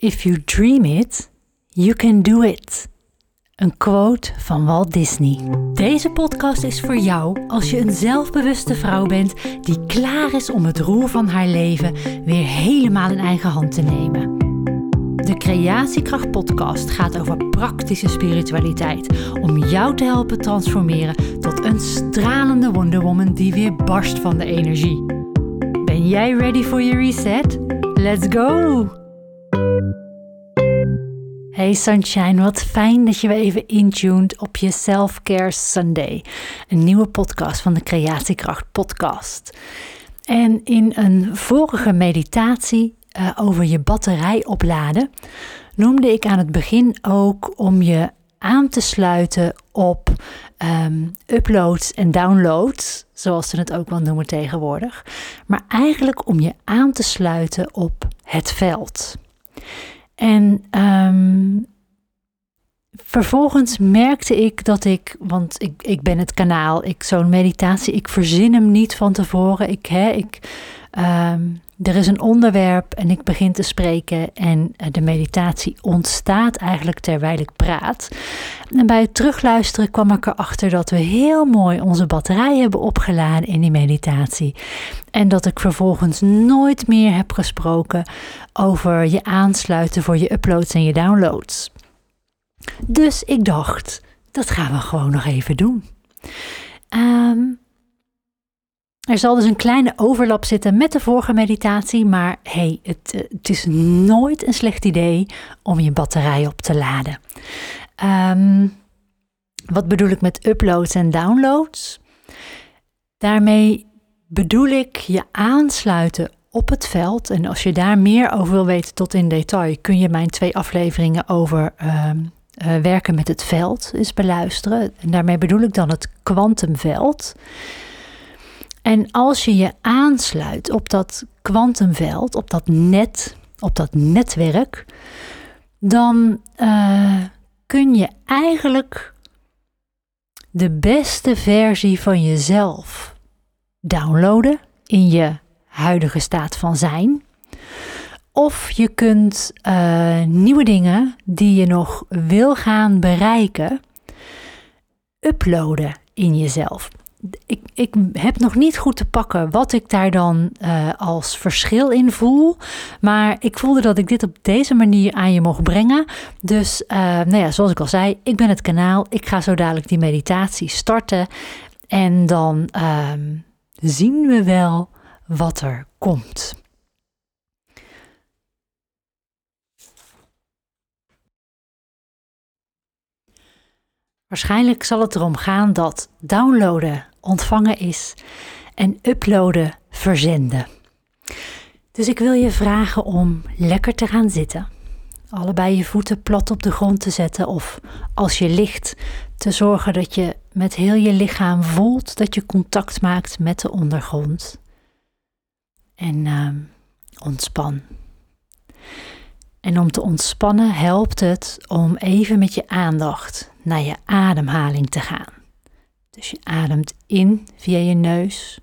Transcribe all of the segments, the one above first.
If you dream it, you can do it. Een quote van Walt Disney. Deze podcast is voor jou als je een zelfbewuste vrouw bent die klaar is om het roer van haar leven weer helemaal in eigen hand te nemen. De Creatiekracht Podcast gaat over praktische spiritualiteit om jou te helpen transformeren tot een stralende Wonder Woman die weer barst van de energie. Ben jij ready voor je reset? Let's go! Hey Sunshine, wat fijn dat je weer even intuned op je Self-Care Sunday. Een nieuwe podcast van de Creatiekracht Podcast. En in een vorige meditatie uh, over je batterij opladen noemde ik aan het begin ook om je aan te sluiten op um, uploads en downloads, zoals ze het ook wel noemen tegenwoordig. Maar eigenlijk om je aan te sluiten op het veld. En um, vervolgens merkte ik dat ik, want ik, ik ben het kanaal, ik zo'n meditatie, ik verzin hem niet van tevoren. Ik, hè, ik, um, er is een onderwerp en ik begin te spreken en eh, de meditatie ontstaat eigenlijk terwijl ik praat. En bij het terugluisteren kwam ik erachter dat we heel mooi onze batterij hebben opgeladen in die meditatie. En dat ik vervolgens nooit meer heb gesproken over je aansluiten voor je uploads en je downloads. Dus ik dacht, dat gaan we gewoon nog even doen. Um, er zal dus een kleine overlap zitten met de vorige meditatie, maar hey, het, eh, het is nooit een slecht idee om je batterij op te laden. Um, wat bedoel ik met uploads en downloads? Daarmee bedoel ik je aansluiten op het veld. En als je daar meer over wil weten tot in detail, kun je mijn twee afleveringen over um, uh, werken met het veld eens beluisteren. En daarmee bedoel ik dan het kwantumveld. En als je je aansluit op dat kwantumveld, op dat net, op dat netwerk, dan uh, kun je eigenlijk de beste versie van jezelf downloaden in je huidige staat van zijn. Of je kunt uh, nieuwe dingen die je nog wil gaan bereiken, uploaden in jezelf ik, ik heb nog niet goed te pakken wat ik daar dan uh, als verschil in voel. Maar ik voelde dat ik dit op deze manier aan je mocht brengen. Dus uh, nou ja, zoals ik al zei, ik ben het kanaal. Ik ga zo dadelijk die meditatie starten. En dan uh, zien we wel wat er komt. Waarschijnlijk zal het erom gaan dat downloaden ontvangen is en uploaden verzenden. Dus ik wil je vragen om lekker te gaan zitten. Allebei je voeten plat op de grond te zetten of als je ligt te zorgen dat je met heel je lichaam voelt dat je contact maakt met de ondergrond. En uh, ontspan. En om te ontspannen helpt het om even met je aandacht naar je ademhaling te gaan. Dus je ademt in via je neus.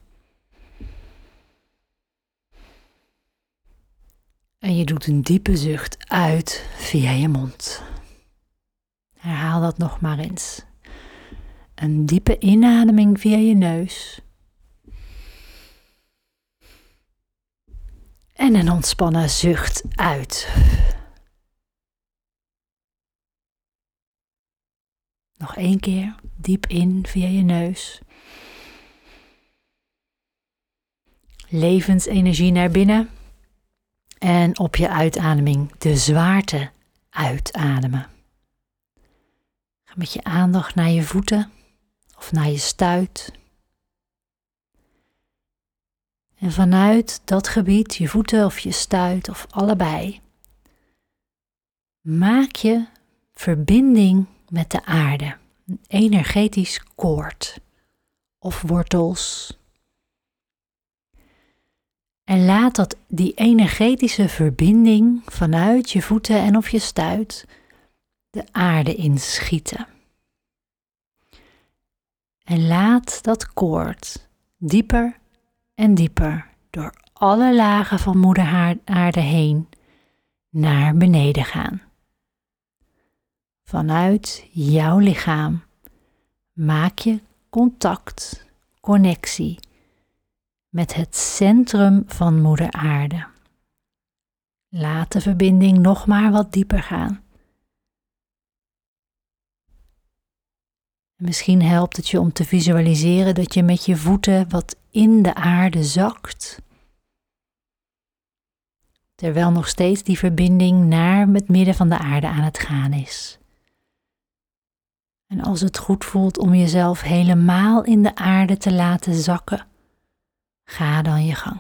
En je doet een diepe zucht uit via je mond. Herhaal dat nog maar eens. Een diepe inademing via je neus. En een ontspannen zucht uit. Nog één keer diep in via je neus. Levensenergie naar binnen. En op je uitademing de zwaarte uitademen. Ga met je aandacht naar je voeten of naar je stuit. En vanuit dat gebied, je voeten of je stuit of allebei, maak je verbinding met de aarde. Een energetisch koord of wortels. En laat dat die energetische verbinding vanuit je voeten en of je stuit de aarde inschieten. En laat dat koord dieper en dieper door alle lagen van moeder aarde heen naar beneden gaan. Vanuit jouw lichaam maak je contact, connectie met het centrum van Moeder Aarde. Laat de verbinding nog maar wat dieper gaan. Misschien helpt het je om te visualiseren dat je met je voeten wat in de aarde zakt. Terwijl nog steeds die verbinding naar het midden van de aarde aan het gaan is. En als het goed voelt om jezelf helemaal in de aarde te laten zakken, ga dan je gang.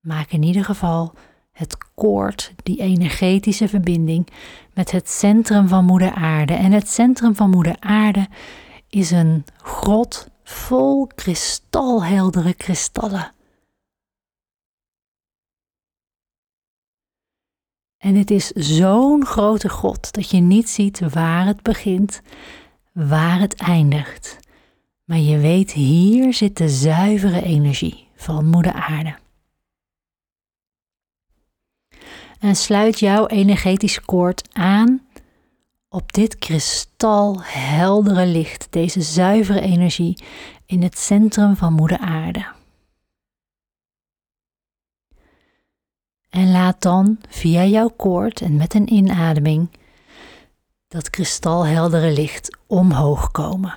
Maak in ieder geval het koord, die energetische verbinding met het centrum van Moeder Aarde. En het centrum van Moeder Aarde is een grot vol kristalheldere kristallen. En het is zo'n grote God dat je niet ziet waar het begint, waar het eindigt. Maar je weet, hier zit de zuivere energie van Moeder Aarde. En sluit jouw energetisch koord aan op dit kristalheldere licht, deze zuivere energie in het centrum van Moeder Aarde. En laat dan via jouw koord en met een inademing dat kristalheldere licht omhoog komen.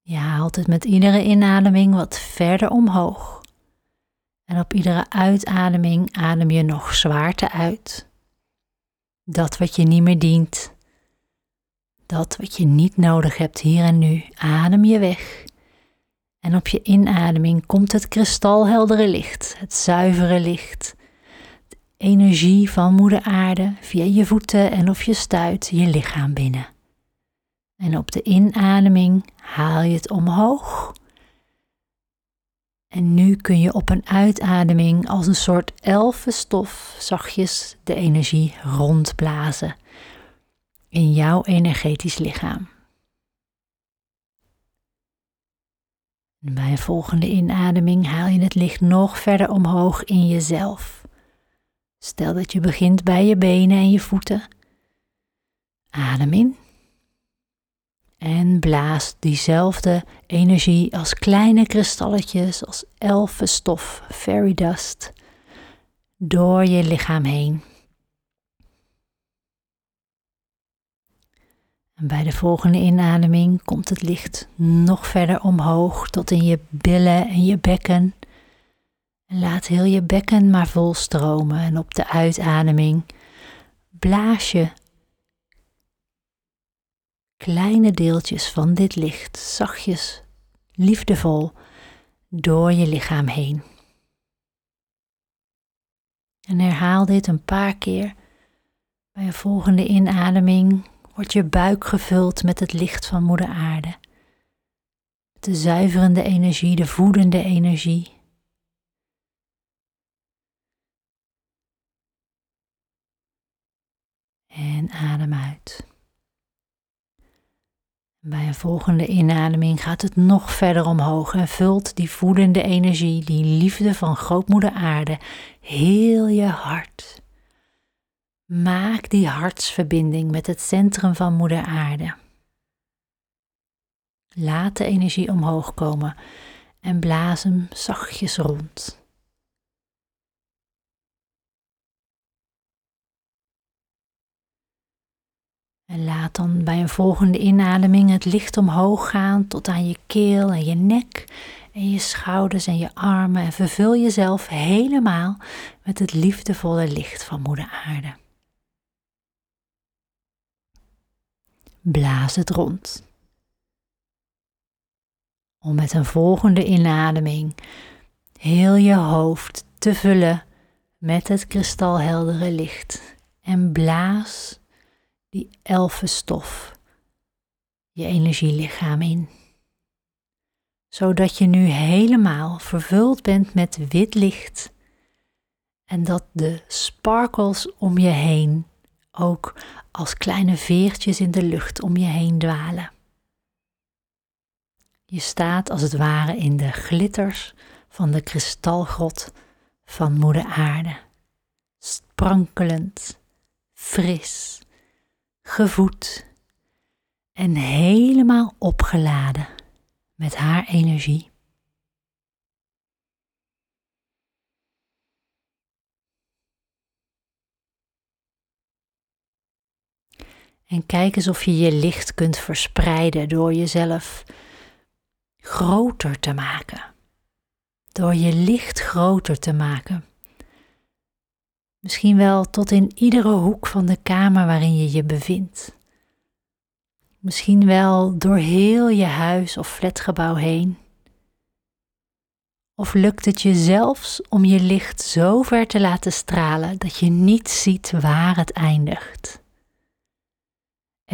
Je haalt het met iedere inademing wat verder omhoog. En op iedere uitademing adem je nog zwaarte uit. Dat wat je niet meer dient, dat wat je niet nodig hebt hier en nu, adem je weg. En op je inademing komt het kristalheldere licht, het zuivere licht, de energie van Moeder Aarde via je voeten en of je stuit je lichaam binnen. En op de inademing haal je het omhoog. En nu kun je op een uitademing als een soort elfenstof zachtjes de energie rondblazen in jouw energetisch lichaam. Bij een volgende inademing haal je het licht nog verder omhoog in jezelf. Stel dat je begint bij je benen en je voeten. Adem in. En blaas diezelfde energie als kleine kristalletjes, als elfenstof, fairy dust, door je lichaam heen. En bij de volgende inademing komt het licht nog verder omhoog tot in je billen en je bekken. En laat heel je bekken maar vol stromen en op de uitademing blaas je kleine deeltjes van dit licht zachtjes, liefdevol door je lichaam heen. En herhaal dit een paar keer. Bij een volgende inademing wordt je buik gevuld met het licht van Moeder Aarde. De zuiverende energie, de voedende energie. En adem uit. Bij een volgende inademing gaat het nog verder omhoog en vult die voedende energie, die liefde van grootmoeder aarde, heel je hart. Maak die hartsverbinding met het centrum van moeder aarde. Laat de energie omhoog komen en blaas hem zachtjes rond. En laat dan bij een volgende inademing het licht omhoog gaan tot aan je keel en je nek en je schouders en je armen en vervul jezelf helemaal met het liefdevolle licht van Moeder Aarde. Blaas het rond. Om met een volgende inademing heel je hoofd te vullen met het kristalheldere licht en blaas die elfenstof je energielichaam in. Zodat je nu helemaal vervuld bent met wit licht en dat de sparkles om je heen ook als kleine veertjes in de lucht om je heen dwalen. Je staat als het ware in de glitters van de kristalgrot van Moeder Aarde. Sprankelend, fris, gevoed en helemaal opgeladen met haar energie. En kijk eens of je je licht kunt verspreiden door jezelf groter te maken. Door je licht groter te maken. Misschien wel tot in iedere hoek van de kamer waarin je je bevindt. Misschien wel door heel je huis of flatgebouw heen. Of lukt het je zelfs om je licht zo ver te laten stralen dat je niet ziet waar het eindigt?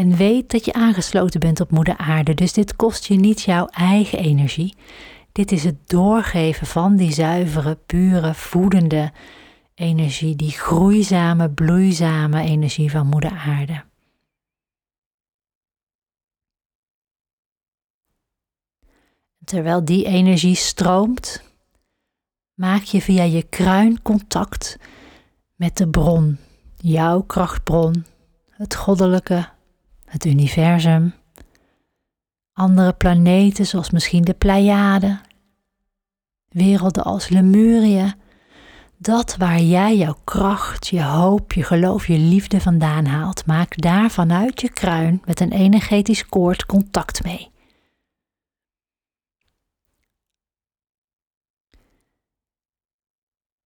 En weet dat je aangesloten bent op Moeder Aarde, dus dit kost je niet jouw eigen energie. Dit is het doorgeven van die zuivere, pure, voedende energie, die groeizame, bloeizame energie van Moeder Aarde. Terwijl die energie stroomt, maak je via je kruin contact met de bron, jouw krachtbron, het goddelijke, het universum, andere planeten zoals misschien de Pleiaden, werelden als Lemuria, dat waar jij jouw kracht, je hoop, je geloof, je liefde vandaan haalt, maak daar vanuit je kruin met een energetisch koord contact mee.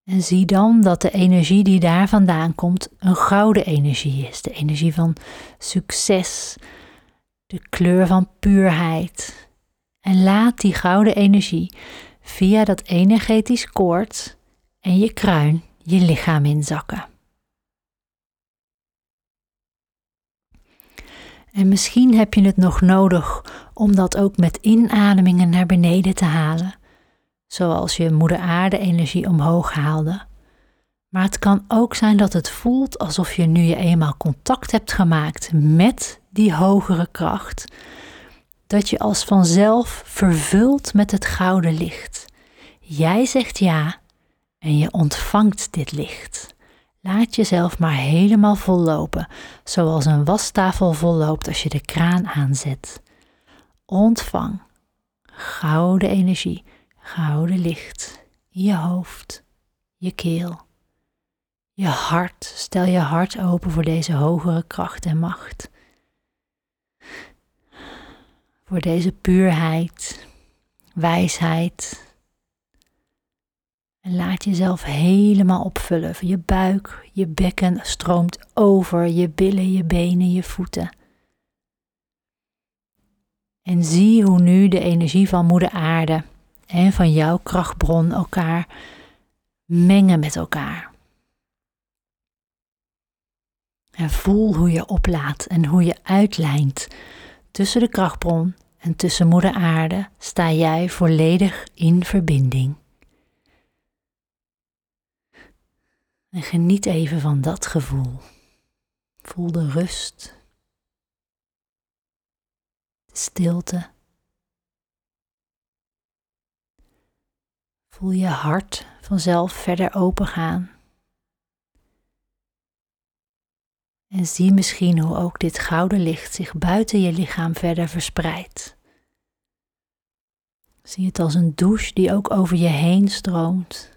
En zie dan dat de energie die daar vandaan komt een gouden energie is. De energie van succes, de kleur van puurheid. En laat die gouden energie via dat energetisch koord en je kruin je lichaam inzakken. En misschien heb je het nog nodig om dat ook met inademingen naar beneden te halen zoals je moeder aarde energie omhoog haalde. Maar het kan ook zijn dat het voelt alsof je nu je eenmaal contact hebt gemaakt met die hogere kracht, dat je als vanzelf vervult met het gouden licht. Jij zegt ja en je ontvangt dit licht. Laat jezelf maar helemaal vollopen, zoals een wastafel volloopt als je de kraan aanzet. Ontvang gouden energie gouden licht in je hoofd, je keel, je hart. Stel je hart open voor deze hogere kracht en macht. Voor deze puurheid, wijsheid. En laat jezelf helemaal opvullen. Je buik, je bekken stroomt over, je billen, je benen, je voeten. En zie hoe nu de energie van Moeder Aarde en van jouw krachtbron elkaar mengen met elkaar. En voel hoe je oplaat en hoe je uitlijnt. Tussen de krachtbron en tussen Moeder Aarde sta jij volledig in verbinding. En geniet even van dat gevoel. Voel de rust, de stilte Voel je hart vanzelf verder opengaan. En zie misschien hoe ook dit gouden licht zich buiten je lichaam verder verspreidt. Zie het als een douche die ook over je heen stroomt.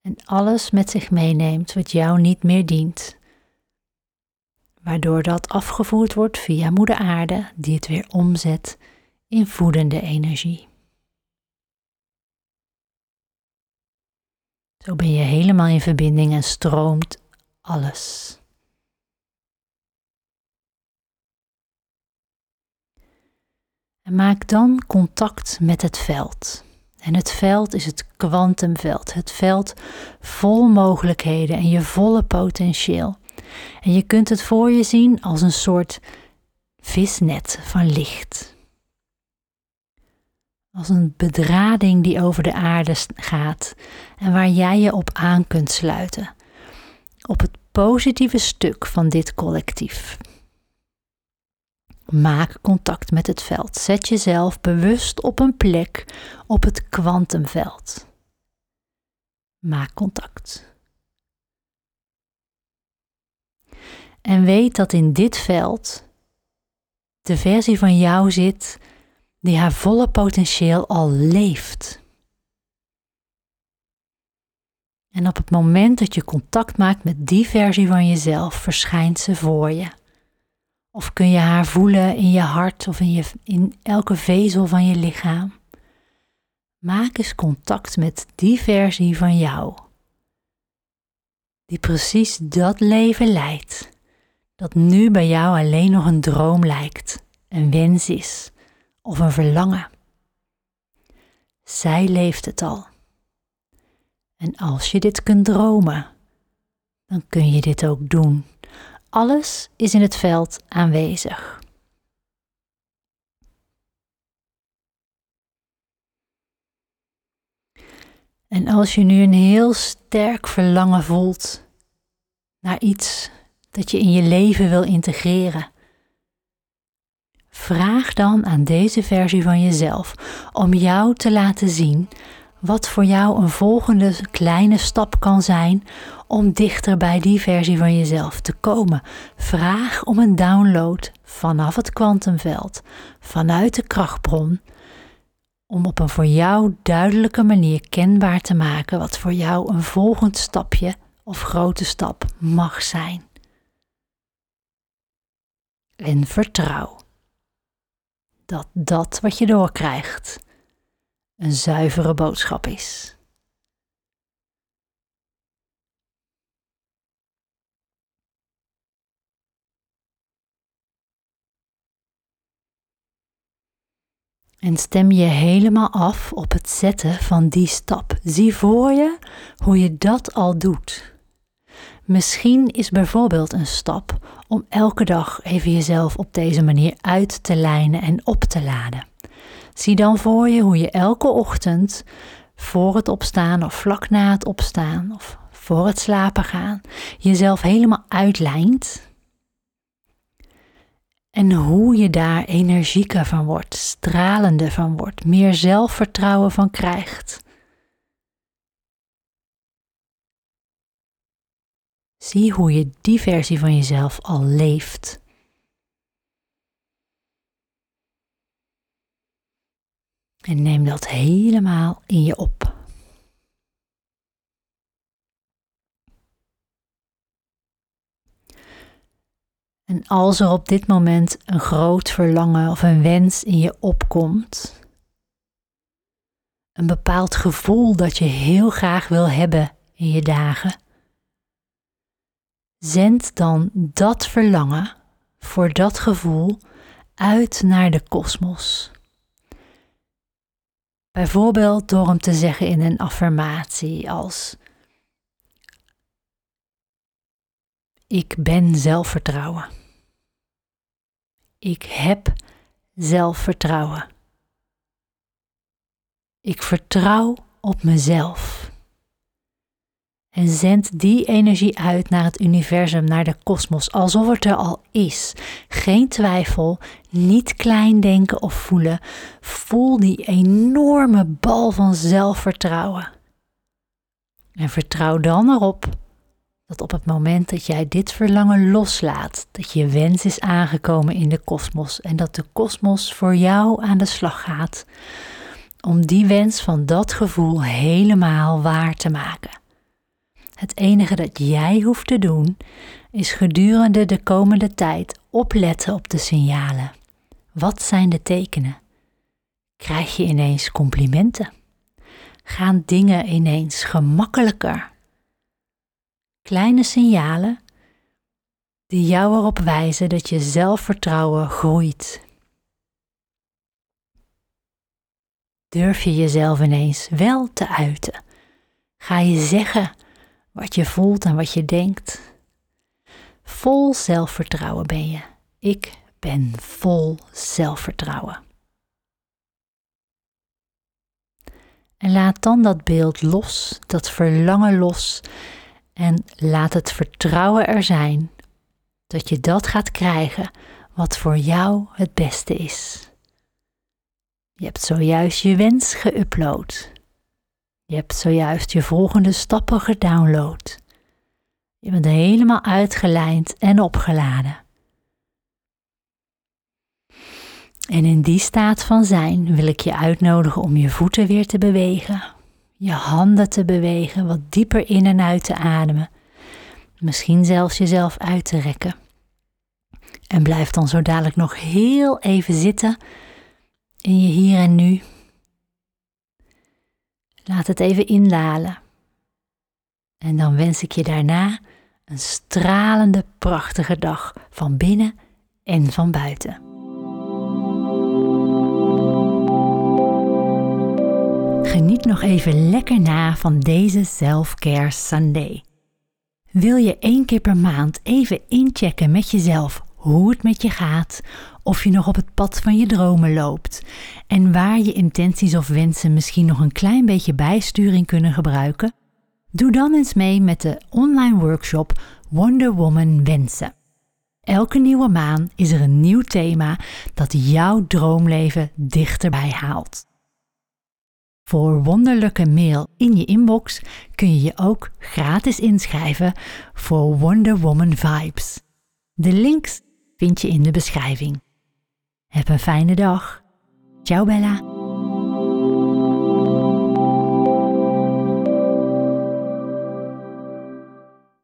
En alles met zich meeneemt wat jou niet meer dient. Waardoor dat afgevoerd wordt via Moeder Aarde, die het weer omzet in voedende energie. Zo ben je helemaal in verbinding en stroomt alles. En maak dan contact met het veld. En het veld is het kwantumveld, het veld vol mogelijkheden en je volle potentieel. En je kunt het voor je zien als een soort visnet van licht als een bedrading die over de aarde gaat en waar jij je op aan kunt sluiten. Op het positieve stuk van dit collectief. Maak contact met het veld. Zet jezelf bewust op een plek op het kwantumveld. Maak contact. En weet dat in dit veld de versie van jou zit die haar volle potentieel al leeft. En op het moment dat je contact maakt met die versie van jezelf, verschijnt ze voor je. Of kun je haar voelen in je hart of in, je, in elke vezel van je lichaam. Maak eens contact met die versie van jou, die precies dat leven leidt, dat nu bij jou alleen nog een droom lijkt, een wens is of een verlangen. Zij leeft het al. En als je dit kunt dromen, dan kun je dit ook doen. Alles is in het veld aanwezig. En als je nu een heel sterk verlangen voelt naar iets dat je in je leven wil integreren, vraag dan aan deze versie van jezelf om jou te laten zien wat voor jou een volgende kleine stap kan zijn om dichter bij die versie van jezelf te komen. Vraag om een download vanaf het kwantumveld, vanuit de krachtbron, om op een voor jou duidelijke manier kenbaar te maken wat voor jou een volgend stapje of grote stap mag zijn. En vertrouw dat dat wat je doorkrijgt een zuivere boodschap is. En stem je helemaal af op het zetten van die stap. Zie voor je hoe je dat al doet. Misschien is bijvoorbeeld een stap om elke dag even jezelf op deze manier uit te lijnen en op te laden. Zie dan voor je hoe je elke ochtend voor het opstaan of vlak na het opstaan of voor het slapen gaan jezelf helemaal uitlijnt. En hoe je daar energieker van wordt, stralender van wordt, meer zelfvertrouwen van krijgt. Zie hoe je die versie van jezelf al leeft. En neem dat helemaal in je op. En als er op dit moment een groot verlangen of een wens in je opkomt, een bepaald gevoel dat je heel graag wil hebben in je dagen, zend dan dat verlangen voor dat gevoel uit naar de kosmos. Bijvoorbeeld door hem te zeggen in een affirmatie als Ik ben zelfvertrouwen. Ik heb zelfvertrouwen. Ik vertrouw op mezelf. En zend die energie uit naar het universum, naar de kosmos, alsof het er al is. Geen twijfel, niet klein denken of voelen. Voel die enorme bal van zelfvertrouwen. En vertrouw dan erop dat op het moment dat jij dit verlangen loslaat, dat je wens is aangekomen in de kosmos en dat de kosmos voor jou aan de slag gaat om die wens van dat gevoel helemaal waar te maken. Het enige dat jij hoeft te doen is gedurende de komende tijd opletten op de signalen. Wat zijn de tekenen? Krijg je ineens complimenten? Gaan dingen ineens gemakkelijker? Kleine signalen die jou erop wijzen dat je zelfvertrouwen groeit. Durf je jezelf ineens wel te uiten? Ga je zeggen wat je voelt en wat je denkt. Vol zelfvertrouwen ben je. Ik ben vol zelfvertrouwen. En laat dan dat beeld los, dat verlangen los en laat het vertrouwen er zijn dat je dat gaat krijgen wat voor jou het beste is. Je hebt zojuist je wens geüpload. Je hebt zojuist je volgende stappen gedownload. Je bent helemaal uitgelijnd en opgeladen. En in die staat van zijn wil ik je uitnodigen om je voeten weer te bewegen, je handen te bewegen, wat dieper in en uit te ademen, misschien zelfs jezelf uit te rekken. En blijf dan zo dadelijk nog heel even zitten in je hier en nu. Laat het even indalen. En dan wens ik je daarna een stralende, prachtige dag van binnen en van buiten. Geniet nog even lekker na van deze Self-Care Sunday. Wil je één keer per maand even inchecken met jezelf hoe het met je gaat, of je nog op het pad van je dromen loopt en waar je intenties of wensen misschien nog een klein beetje bijsturing kunnen gebruiken? Doe dan eens mee met de online workshop Wonder Woman Wensen. Elke nieuwe maan is er een nieuw thema dat jouw droomleven dichterbij haalt. Voor wonderlijke mail in je inbox kun je je ook gratis inschrijven voor Wonder Woman Vibes. De links vind je in de beschrijving. Heb een fijne dag. Ciao Bella.